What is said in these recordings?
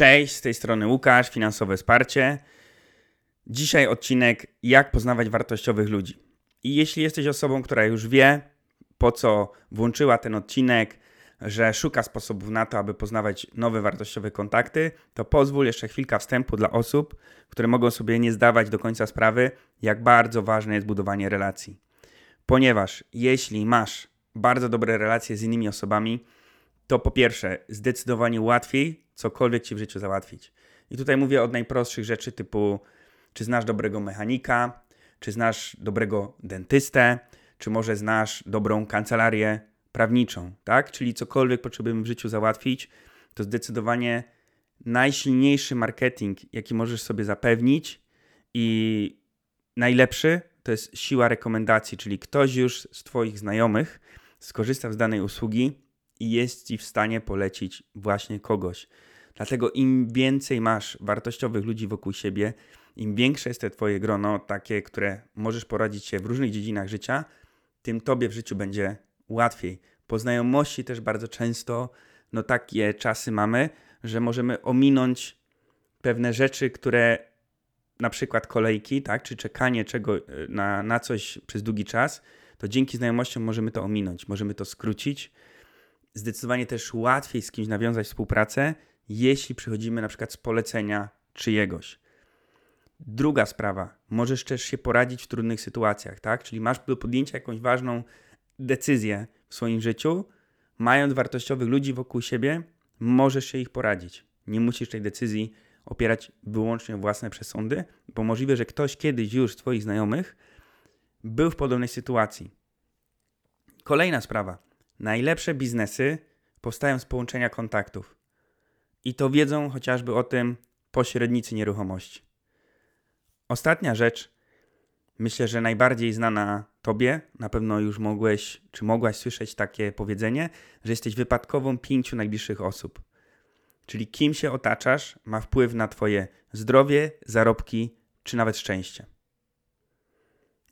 Cześć, z tej strony Łukasz, finansowe wsparcie. Dzisiaj odcinek jak poznawać wartościowych ludzi. I jeśli jesteś osobą, która już wie, po co włączyła ten odcinek, że szuka sposobów na to, aby poznawać nowe wartościowe kontakty, to pozwól jeszcze chwilkę wstępu dla osób, które mogą sobie nie zdawać do końca sprawy, jak bardzo ważne jest budowanie relacji. Ponieważ jeśli masz bardzo dobre relacje z innymi osobami, to po pierwsze, zdecydowanie łatwiej cokolwiek ci w życiu załatwić. I tutaj mówię od najprostszych rzeczy typu, czy znasz dobrego mechanika, czy znasz dobrego dentystę, czy może znasz dobrą kancelarię prawniczą, tak? Czyli cokolwiek potrzebujemy w życiu załatwić, to zdecydowanie najsilniejszy marketing, jaki możesz sobie zapewnić i najlepszy to jest siła rekomendacji, czyli ktoś już z Twoich znajomych skorzystał z danej usługi i jest Ci w stanie polecić właśnie kogoś. Dlatego im więcej masz wartościowych ludzi wokół siebie, im większe jest te Twoje grono, takie, które możesz poradzić się w różnych dziedzinach życia, tym Tobie w życiu będzie łatwiej. Po znajomości też bardzo często no takie czasy mamy, że możemy ominąć pewne rzeczy, które na przykład kolejki, tak, czy czekanie czego, e, na, na coś przez długi czas, to dzięki znajomościom możemy to ominąć, możemy to skrócić. Zdecydowanie też łatwiej z kimś nawiązać współpracę, jeśli przychodzimy na przykład z polecenia czyjegoś. Druga sprawa, możesz też się poradzić w trudnych sytuacjach, tak? Czyli masz do podjęcia jakąś ważną decyzję w swoim życiu, mając wartościowych ludzi wokół siebie, możesz się ich poradzić. Nie musisz tej decyzji opierać wyłącznie własne przesądy, bo możliwe, że ktoś kiedyś już z Twoich znajomych był w podobnej sytuacji. Kolejna sprawa. Najlepsze biznesy powstają z połączenia kontaktów. I to wiedzą chociażby o tym pośrednicy nieruchomości. Ostatnia rzecz, myślę, że najbardziej znana Tobie, na pewno już mogłeś czy mogłaś słyszeć takie powiedzenie, że jesteś wypadkową pięciu najbliższych osób. Czyli kim się otaczasz, ma wpływ na Twoje zdrowie, zarobki czy nawet szczęście.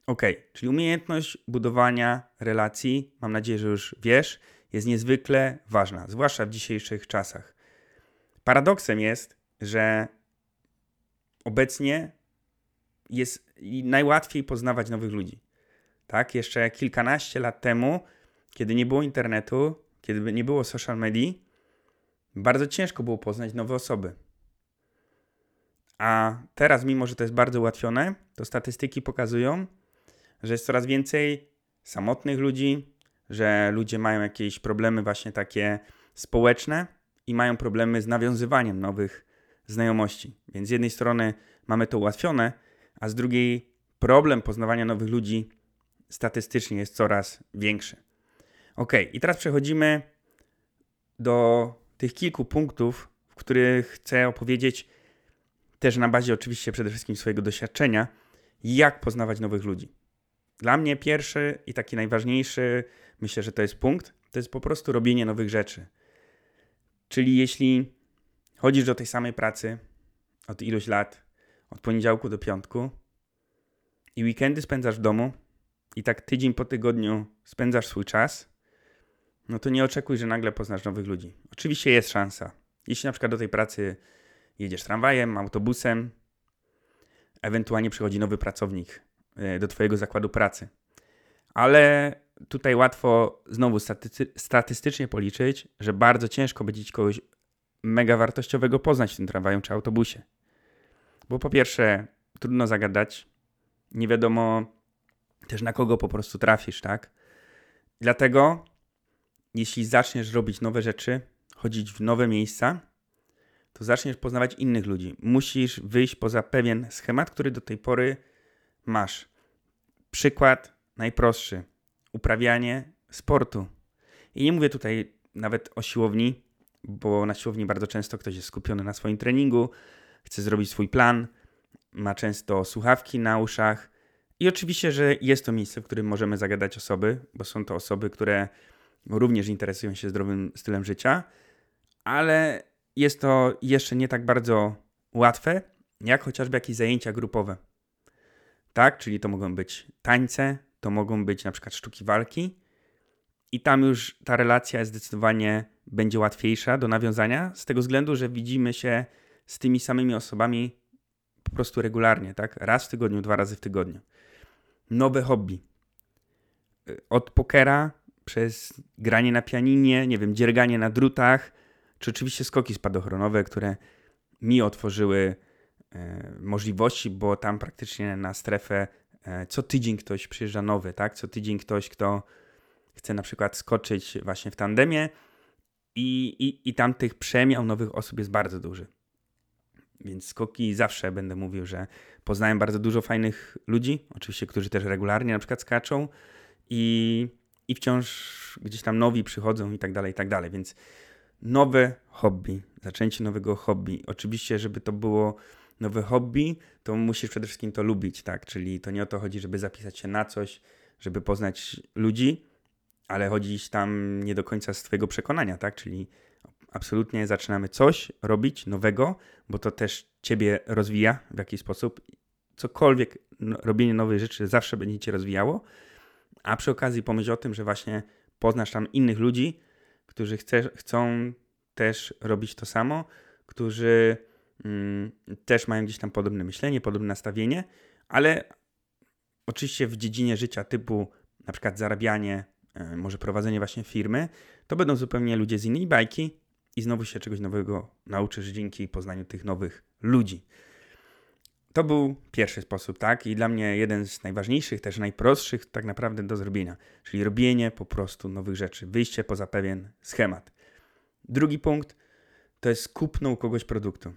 Ok, czyli umiejętność budowania relacji, mam nadzieję, że już wiesz, jest niezwykle ważna, zwłaszcza w dzisiejszych czasach. Paradoksem jest, że obecnie jest najłatwiej poznawać nowych ludzi. Tak, jeszcze kilkanaście lat temu, kiedy nie było internetu, kiedy nie było social media, bardzo ciężko było poznać nowe osoby. A teraz, mimo że to jest bardzo ułatwione, to statystyki pokazują, że jest coraz więcej samotnych ludzi, że ludzie mają jakieś problemy właśnie takie społeczne i mają problemy z nawiązywaniem nowych znajomości. Więc z jednej strony mamy to ułatwione, a z drugiej problem poznawania nowych ludzi statystycznie jest coraz większy. Ok, i teraz przechodzimy do tych kilku punktów, w których chcę opowiedzieć też na bazie oczywiście przede wszystkim swojego doświadczenia, jak poznawać nowych ludzi. Dla mnie pierwszy i taki najważniejszy, myślę, że to jest punkt, to jest po prostu robienie nowych rzeczy. Czyli jeśli chodzisz do tej samej pracy od iluś lat, od poniedziałku do piątku i weekendy spędzasz w domu i tak tydzień po tygodniu spędzasz swój czas, no to nie oczekuj, że nagle poznasz nowych ludzi. Oczywiście jest szansa. Jeśli na przykład do tej pracy jedziesz tramwajem, autobusem, ewentualnie przychodzi nowy pracownik e, do Twojego zakładu pracy. Ale tutaj łatwo znowu staty statystycznie policzyć, że bardzo ciężko będzie kogoś mega wartościowego poznać w tym tramwaju czy autobusie. Bo po pierwsze, trudno zagadać, nie wiadomo też na kogo po prostu trafisz, tak? Dlatego, jeśli zaczniesz robić nowe rzeczy, chodzić w nowe miejsca, to zaczniesz poznawać innych ludzi. Musisz wyjść poza pewien schemat, który do tej pory masz. Przykład najprostszy uprawianie sportu. I nie mówię tutaj nawet o siłowni, bo na siłowni bardzo często ktoś jest skupiony na swoim treningu, chce zrobić swój plan, ma często słuchawki na uszach. I oczywiście, że jest to miejsce, w którym możemy zagadać osoby, bo są to osoby, które również interesują się zdrowym stylem życia, ale jest to jeszcze nie tak bardzo łatwe, jak chociażby jakieś zajęcia grupowe. Tak, czyli to mogą być tańce, to mogą być na przykład sztuki walki, i tam już ta relacja zdecydowanie będzie łatwiejsza do nawiązania z tego względu, że widzimy się z tymi samymi osobami po prostu regularnie, tak? Raz w tygodniu, dwa razy w tygodniu. Nowe hobby. Od pokera przez granie na pianinie, nie wiem, dzierganie na drutach, czy oczywiście skoki spadochronowe, które mi otworzyły e, możliwości, bo tam praktycznie na strefę co tydzień ktoś przyjeżdża nowy, tak? Co tydzień ktoś, kto chce na przykład skoczyć właśnie w tandemie i, i, i tam tych przemiał nowych osób jest bardzo duży. Więc skoki zawsze będę mówił, że poznałem bardzo dużo fajnych ludzi, oczywiście, którzy też regularnie na przykład skaczą i, i wciąż gdzieś tam nowi przychodzą i tak dalej, i tak dalej. Więc nowe hobby, zaczęcie nowego hobby. Oczywiście, żeby to było nowe hobby, to musisz przede wszystkim to lubić, tak? Czyli to nie o to chodzi, żeby zapisać się na coś, żeby poznać ludzi, ale chodzić tam nie do końca z Twojego przekonania, tak? Czyli absolutnie zaczynamy coś robić nowego, bo to też Ciebie rozwija w jakiś sposób. Cokolwiek no, robienie nowej rzeczy zawsze będzie Cię rozwijało, a przy okazji pomyśl o tym, że właśnie poznasz tam innych ludzi, którzy chce, chcą też robić to samo, którzy też mają gdzieś tam podobne myślenie, podobne nastawienie, ale oczywiście w dziedzinie życia typu na przykład zarabianie, E, może prowadzenie właśnie firmy, to będą zupełnie ludzie z innej bajki i znowu się czegoś nowego nauczysz dzięki poznaniu tych nowych ludzi. To był pierwszy sposób, tak? I dla mnie jeden z najważniejszych, też najprostszych tak naprawdę do zrobienia, czyli robienie po prostu nowych rzeczy, wyjście poza pewien schemat. Drugi punkt to jest kupno u kogoś produktu.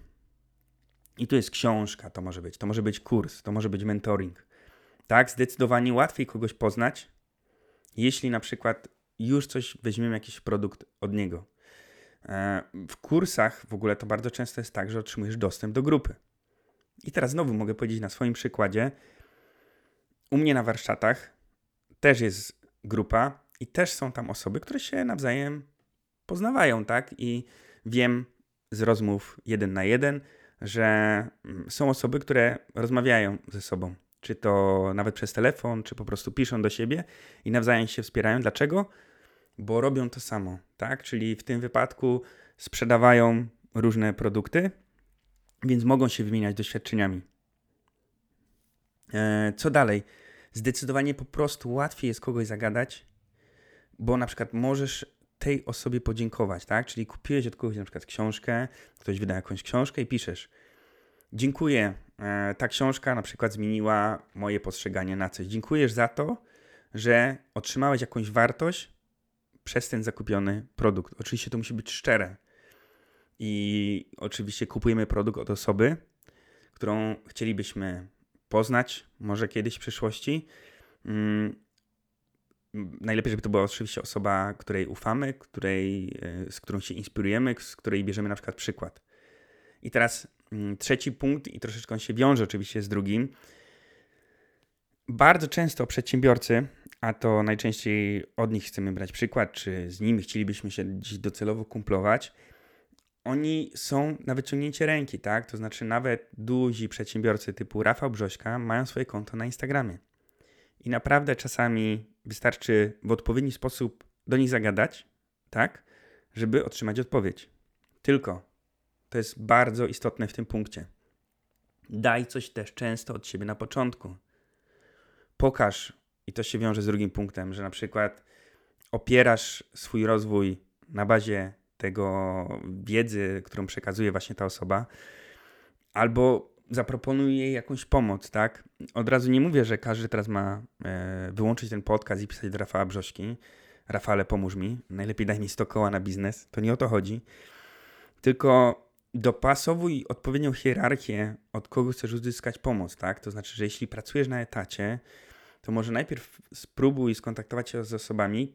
I tu jest książka, to może być, to może być kurs, to może być mentoring. Tak, zdecydowanie łatwiej kogoś poznać, jeśli na przykład już coś weźmiemy, jakiś produkt od niego. E, w kursach w ogóle to bardzo często jest tak, że otrzymujesz dostęp do grupy. I teraz znowu mogę powiedzieć na swoim przykładzie. U mnie na warsztatach też jest grupa i też są tam osoby, które się nawzajem poznawają, tak? I wiem z rozmów jeden na jeden, że mm, są osoby, które rozmawiają ze sobą czy to nawet przez telefon, czy po prostu piszą do siebie i nawzajem się wspierają. Dlaczego? Bo robią to samo, tak? Czyli w tym wypadku sprzedawają różne produkty, więc mogą się wymieniać doświadczeniami. E, co dalej? Zdecydowanie po prostu łatwiej jest kogoś zagadać, bo na przykład możesz tej osobie podziękować, tak? Czyli kupiłeś od kogoś na przykład książkę, ktoś wyda jakąś książkę i piszesz Dziękuję. E, ta książka na przykład zmieniła moje postrzeganie na coś. Dziękujesz za to, że otrzymałeś jakąś wartość przez ten zakupiony produkt. Oczywiście to musi być szczere. I oczywiście kupujemy produkt od osoby, którą chcielibyśmy poznać, może kiedyś w przyszłości. Najlepiej, żeby to była oczywiście osoba, której ufamy, której, e, z którą się inspirujemy, z której bierzemy na przykład przykład. I teraz Mm, trzeci punkt, i troszeczkę on się wiąże oczywiście z drugim. Bardzo często przedsiębiorcy, a to najczęściej od nich chcemy brać przykład, czy z nimi chcielibyśmy się dziś docelowo kumplować, oni są na wyciągnięcie ręki, tak? To znaczy nawet duzi przedsiębiorcy typu Rafał Brzośka mają swoje konto na Instagramie. I naprawdę czasami wystarczy w odpowiedni sposób do nich zagadać, tak? Żeby otrzymać odpowiedź. Tylko to jest bardzo istotne w tym punkcie. Daj coś też często od siebie na początku. Pokaż, i to się wiąże z drugim punktem, że na przykład opierasz swój rozwój na bazie tego wiedzy, którą przekazuje właśnie ta osoba, albo zaproponuj jej jakąś pomoc, tak? Od razu nie mówię, że każdy teraz ma e, wyłączyć ten podcast i pisać do Rafała Brzośki. Rafale, pomóż mi. Najlepiej daj mi 100 koła na biznes. To nie o to chodzi. Tylko dopasowuj odpowiednią hierarchię, od kogo chcesz uzyskać pomoc, tak? To znaczy, że jeśli pracujesz na etacie, to może najpierw spróbuj skontaktować się z osobami,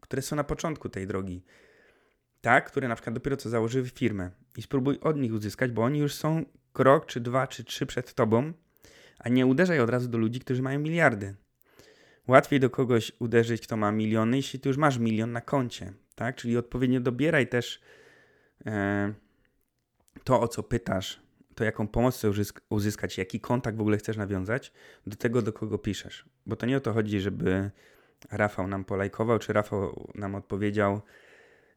które są na początku tej drogi, tak? Które na przykład dopiero co założyły firmę i spróbuj od nich uzyskać, bo oni już są krok, czy dwa, czy trzy przed tobą, a nie uderzaj od razu do ludzi, którzy mają miliardy. Łatwiej do kogoś uderzyć, kto ma miliony, jeśli ty już masz milion na koncie, tak? Czyli odpowiednio dobieraj też e, to, o co pytasz, to jaką pomoc chcesz uzyskać, jaki kontakt w ogóle chcesz nawiązać, do tego, do kogo piszesz. Bo to nie o to chodzi, żeby Rafał nam polajkował, czy Rafał nam odpowiedział,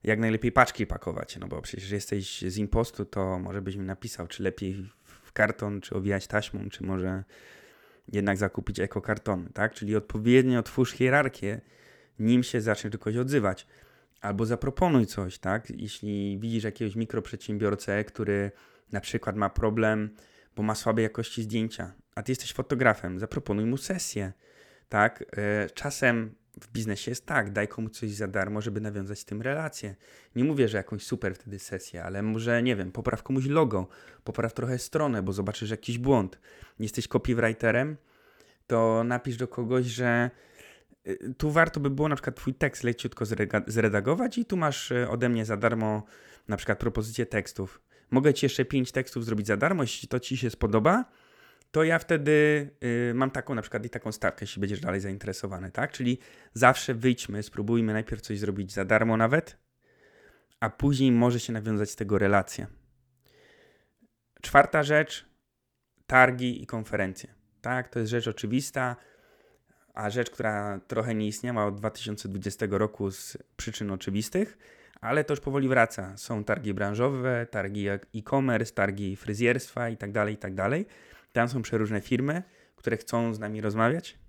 jak najlepiej paczki pakować, no bo przecież jesteś z impostu, to może byś mi napisał, czy lepiej w karton, czy owijać taśmą, czy może jednak zakupić ekokartony, tak? Czyli odpowiednio twórz hierarchię, nim się zacznie do kogoś odzywać. Albo zaproponuj coś, tak? Jeśli widzisz jakiegoś mikroprzedsiębiorcę, który na przykład ma problem, bo ma słabej jakości zdjęcia, a ty jesteś fotografem, zaproponuj mu sesję, tak? E, czasem w biznesie jest tak, daj komuś coś za darmo, żeby nawiązać z tym relację. Nie mówię, że jakąś super wtedy sesję, ale może, nie wiem, popraw komuś logo, popraw trochę stronę, bo zobaczysz jakiś błąd. Jesteś copywriterem, to napisz do kogoś, że y, tu warto by było na przykład twój tekst leciutko zredagować i tu masz y, ode mnie za darmo na przykład propozycję tekstów. Mogę ci jeszcze pięć tekstów zrobić za darmo, jeśli to ci się spodoba, to ja wtedy y, mam taką na przykład i taką stawkę, jeśli będziesz dalej zainteresowany, tak? Czyli zawsze wyjdźmy, spróbujmy najpierw coś zrobić za darmo nawet, a później może się nawiązać z tego relacja. Czwarta rzecz, targi i konferencje. Tak, to jest rzecz oczywista, a rzecz, która trochę nie istniała od 2020 roku z przyczyn oczywistych, ale to już powoli wraca. Są targi branżowe, targi e-commerce, targi fryzjerstwa itd., tak itd. Tam są przeróżne firmy, które chcą z nami rozmawiać,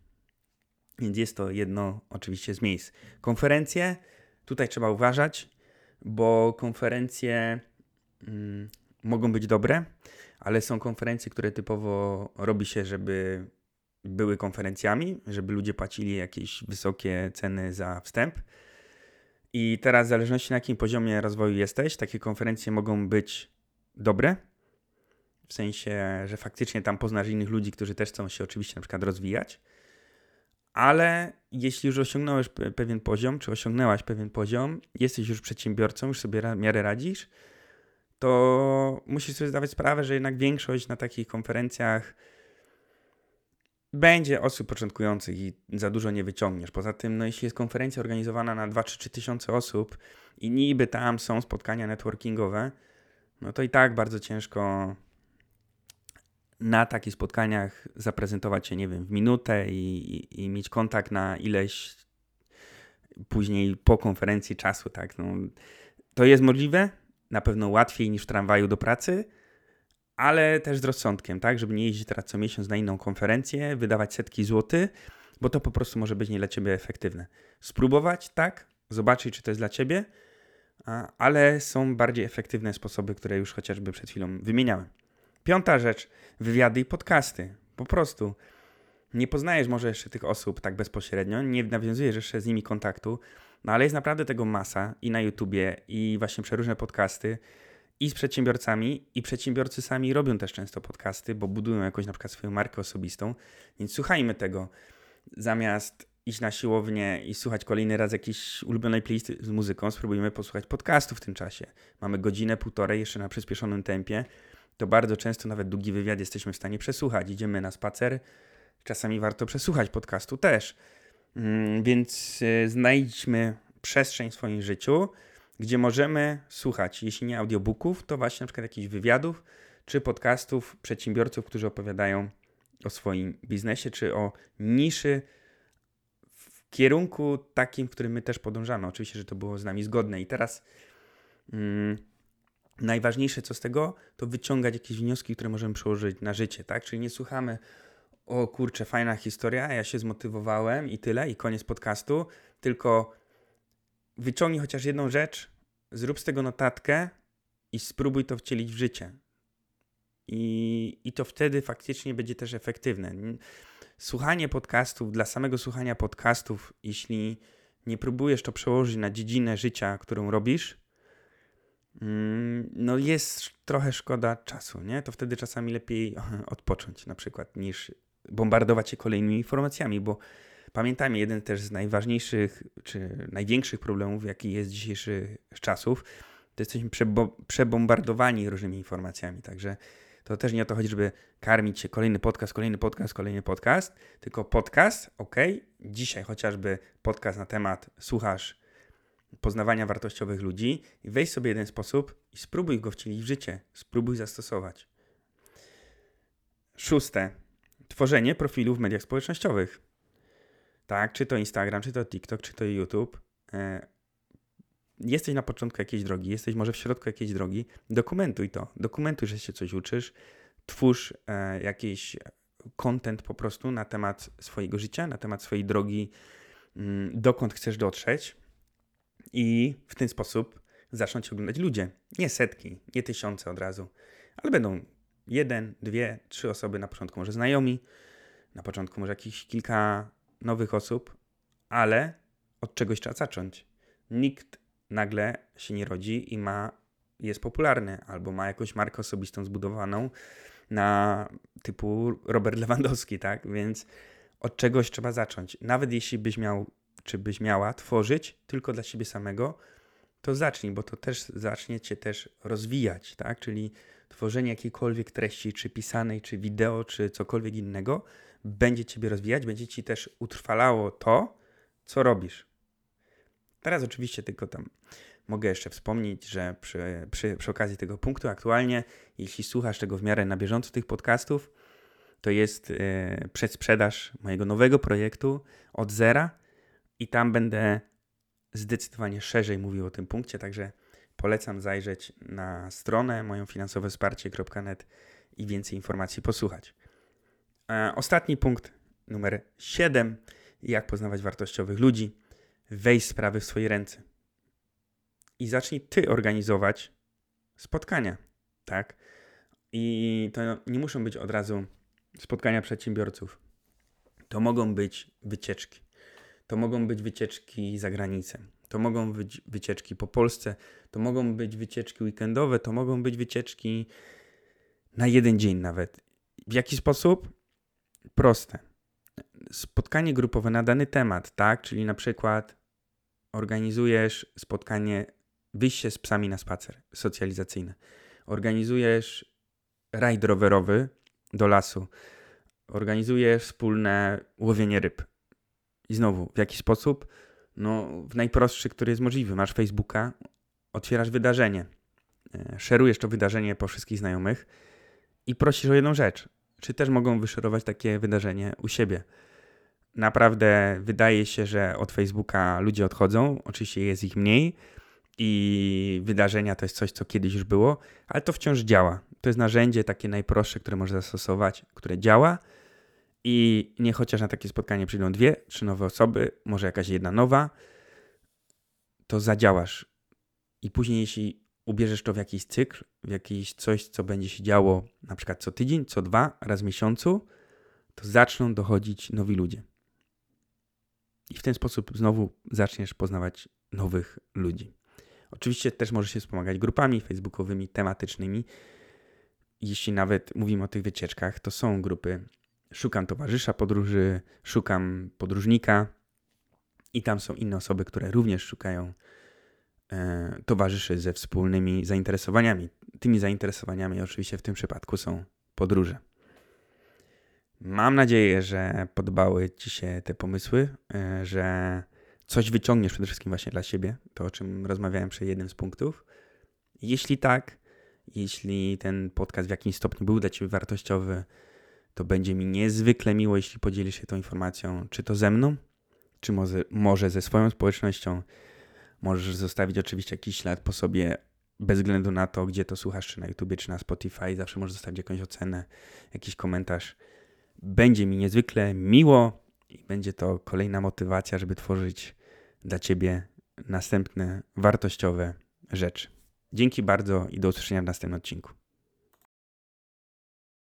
więc jest to jedno oczywiście z miejsc. Konferencje, tutaj trzeba uważać, bo konferencje mm, mogą być dobre, ale są konferencje, które typowo robi się, żeby były konferencjami, żeby ludzie płacili jakieś wysokie ceny za wstęp. I teraz, w zależności na jakim poziomie rozwoju jesteś, takie konferencje mogą być dobre, w sensie, że faktycznie tam poznasz innych ludzi, którzy też chcą się oczywiście na przykład rozwijać. Ale jeśli już osiągnąłeś pewien poziom, czy osiągnęłaś pewien poziom, jesteś już przedsiębiorcą, już sobie w miarę radzisz, to musisz sobie zdawać sprawę, że jednak większość na takich konferencjach będzie osób początkujących i za dużo nie wyciągniesz. Poza tym, no jeśli jest konferencja organizowana na 2 3 tysiące osób i niby tam są spotkania networkingowe, no to i tak bardzo ciężko na takich spotkaniach zaprezentować się, nie wiem, w minutę i, i, i mieć kontakt na ileś później po konferencji czasu, tak. No, to jest możliwe, na pewno łatwiej niż w tramwaju do pracy, ale też z rozsądkiem, tak, żeby nie jeździć teraz co miesiąc na inną konferencję, wydawać setki złotych, bo to po prostu może być nie dla ciebie efektywne. Spróbować, tak, zobaczyć, czy to jest dla ciebie, ale są bardziej efektywne sposoby, które już chociażby przed chwilą wymieniałem. Piąta rzecz, wywiady i podcasty. Po prostu. Nie poznajesz może jeszcze tych osób tak bezpośrednio, nie nawiązujesz jeszcze z nimi kontaktu, no ale jest naprawdę tego masa i na YouTubie, i właśnie przeróżne podcasty, i z przedsiębiorcami, i przedsiębiorcy sami robią też często podcasty, bo budują jakoś na przykład swoją markę osobistą, więc słuchajmy tego. Zamiast iść na siłownię i słuchać kolejny raz jakiejś ulubionej playlisty z muzyką, spróbujmy posłuchać podcastu w tym czasie. Mamy godzinę, półtorej jeszcze na przyspieszonym tempie, to bardzo często nawet długi wywiad jesteśmy w stanie przesłuchać. Idziemy na spacer, czasami warto przesłuchać podcastu też. Mm, więc y, znajdźmy przestrzeń w swoim życiu, gdzie możemy słuchać, jeśli nie audiobooków, to właśnie na przykład jakichś wywiadów czy podcastów przedsiębiorców, którzy opowiadają o swoim biznesie czy o niszy w kierunku takim, w którym my też podążamy. Oczywiście, że to było z nami zgodne. I teraz. Mm, najważniejsze co z tego, to wyciągać jakieś wnioski, które możemy przełożyć na życie, tak? Czyli nie słuchamy, o kurczę, fajna historia, ja się zmotywowałem i tyle, i koniec podcastu, tylko wyciągnij chociaż jedną rzecz, zrób z tego notatkę i spróbuj to wcielić w życie. I, I to wtedy faktycznie będzie też efektywne. Słuchanie podcastów, dla samego słuchania podcastów, jeśli nie próbujesz to przełożyć na dziedzinę życia, którą robisz, no jest trochę szkoda czasu, nie? To wtedy czasami lepiej odpocząć na przykład niż bombardować się kolejnymi informacjami, bo pamiętajmy, jeden też z najważniejszych czy największych problemów, jaki jest dzisiejszych czasów, to jesteśmy przebombardowani różnymi informacjami, także to też nie o to chodzi, żeby karmić się kolejny podcast, kolejny podcast, kolejny podcast, tylko podcast, ok, dzisiaj chociażby podcast na temat słuchasz poznawania wartościowych ludzi i weź sobie jeden sposób i spróbuj go wcielić w życie, spróbuj zastosować. Szóste. Tworzenie profilu w mediach społecznościowych. Tak, czy to Instagram, czy to TikTok, czy to YouTube. E, jesteś na początku jakiejś drogi, jesteś może w środku jakiejś drogi, dokumentuj to. Dokumentuj, że się coś uczysz, twórz e, jakiś content po prostu na temat swojego życia, na temat swojej drogi, mm, dokąd chcesz dotrzeć i w ten sposób zaczną oglądać ludzie. Nie setki, nie tysiące od razu, ale będą jeden, dwie, trzy osoby na początku, może znajomi, na początku może jakieś kilka nowych osób, ale od czegoś trzeba zacząć. Nikt nagle się nie rodzi i ma, jest popularny albo ma jakąś markę osobistą zbudowaną na typu Robert Lewandowski, tak? Więc od czegoś trzeba zacząć. Nawet jeśli byś miał, czy byś miała tworzyć tylko dla siebie samego, to zacznij, bo to też zacznie cię też rozwijać, tak? Czyli tworzenie jakiejkolwiek treści, czy pisanej, czy wideo, czy cokolwiek innego, będzie ciebie rozwijać, będzie ci też utrwalało to, co robisz. Teraz oczywiście tylko tam mogę jeszcze wspomnieć, że przy, przy, przy okazji tego punktu aktualnie, jeśli słuchasz tego w miarę na bieżąco tych podcastów, to jest e, przedsprzedaż mojego nowego projektu od zera i tam będę zdecydowanie szerzej mówił o tym punkcie, także polecam zajrzeć na stronę moją finansowesparcie.net i więcej informacji posłuchać. E, ostatni punkt, numer 7. Jak poznawać wartościowych ludzi. Weź sprawy w swoje ręce. I zacznij ty organizować spotkania, tak? I to nie muszą być od razu spotkania przedsiębiorców. To mogą być wycieczki. To mogą być wycieczki za granicę. To mogą być wycieczki po Polsce. To mogą być wycieczki weekendowe. To mogą być wycieczki na jeden dzień nawet. W jaki sposób? Proste. Spotkanie grupowe na dany temat, tak? Czyli na przykład organizujesz spotkanie, wyjście z psami na spacer socjalizacyjne. Organizujesz rajd rowerowy do lasu. Organizujesz wspólne łowienie ryb. I znowu, w jaki sposób? No, w najprostszy, który jest możliwy. Masz Facebooka, otwierasz wydarzenie, e, szerujesz to wydarzenie po wszystkich znajomych i prosisz o jedną rzecz. Czy też mogą wyszerować takie wydarzenie u siebie? Naprawdę wydaje się, że od Facebooka ludzie odchodzą. Oczywiście jest ich mniej i wydarzenia to jest coś, co kiedyś już było, ale to wciąż działa. To jest narzędzie takie najprostsze, które można zastosować, które działa i nie chociaż na takie spotkanie przyjdą dwie, trzy nowe osoby, może jakaś jedna nowa, to zadziałasz. I później, jeśli ubierzesz to w jakiś cykl, w jakiś coś, co będzie się działo na przykład co tydzień, co dwa, raz w miesiącu, to zaczną dochodzić nowi ludzie. I w ten sposób znowu zaczniesz poznawać nowych ludzi. Oczywiście też możesz się wspomagać grupami facebookowymi, tematycznymi. Jeśli nawet mówimy o tych wycieczkach, to są grupy szukam towarzysza podróży, szukam podróżnika i tam są inne osoby, które również szukają e, towarzyszy ze wspólnymi zainteresowaniami. Tymi zainteresowaniami oczywiście w tym przypadku są podróże. Mam nadzieję, że podobały Ci się te pomysły, e, że coś wyciągniesz przede wszystkim właśnie dla siebie, to o czym rozmawiałem przy jednym z punktów. Jeśli tak, jeśli ten podcast w jakimś stopniu był dla Ciebie wartościowy, to będzie mi niezwykle miło, jeśli podzielisz się tą informacją, czy to ze mną, czy może, może ze swoją społecznością. Możesz zostawić oczywiście jakiś ślad po sobie, bez względu na to, gdzie to słuchasz, czy na YouTube, czy na Spotify. Zawsze możesz zostawić jakąś ocenę, jakiś komentarz. Będzie mi niezwykle miło i będzie to kolejna motywacja, żeby tworzyć dla Ciebie następne wartościowe rzeczy. Dzięki bardzo i do usłyszenia w następnym odcinku.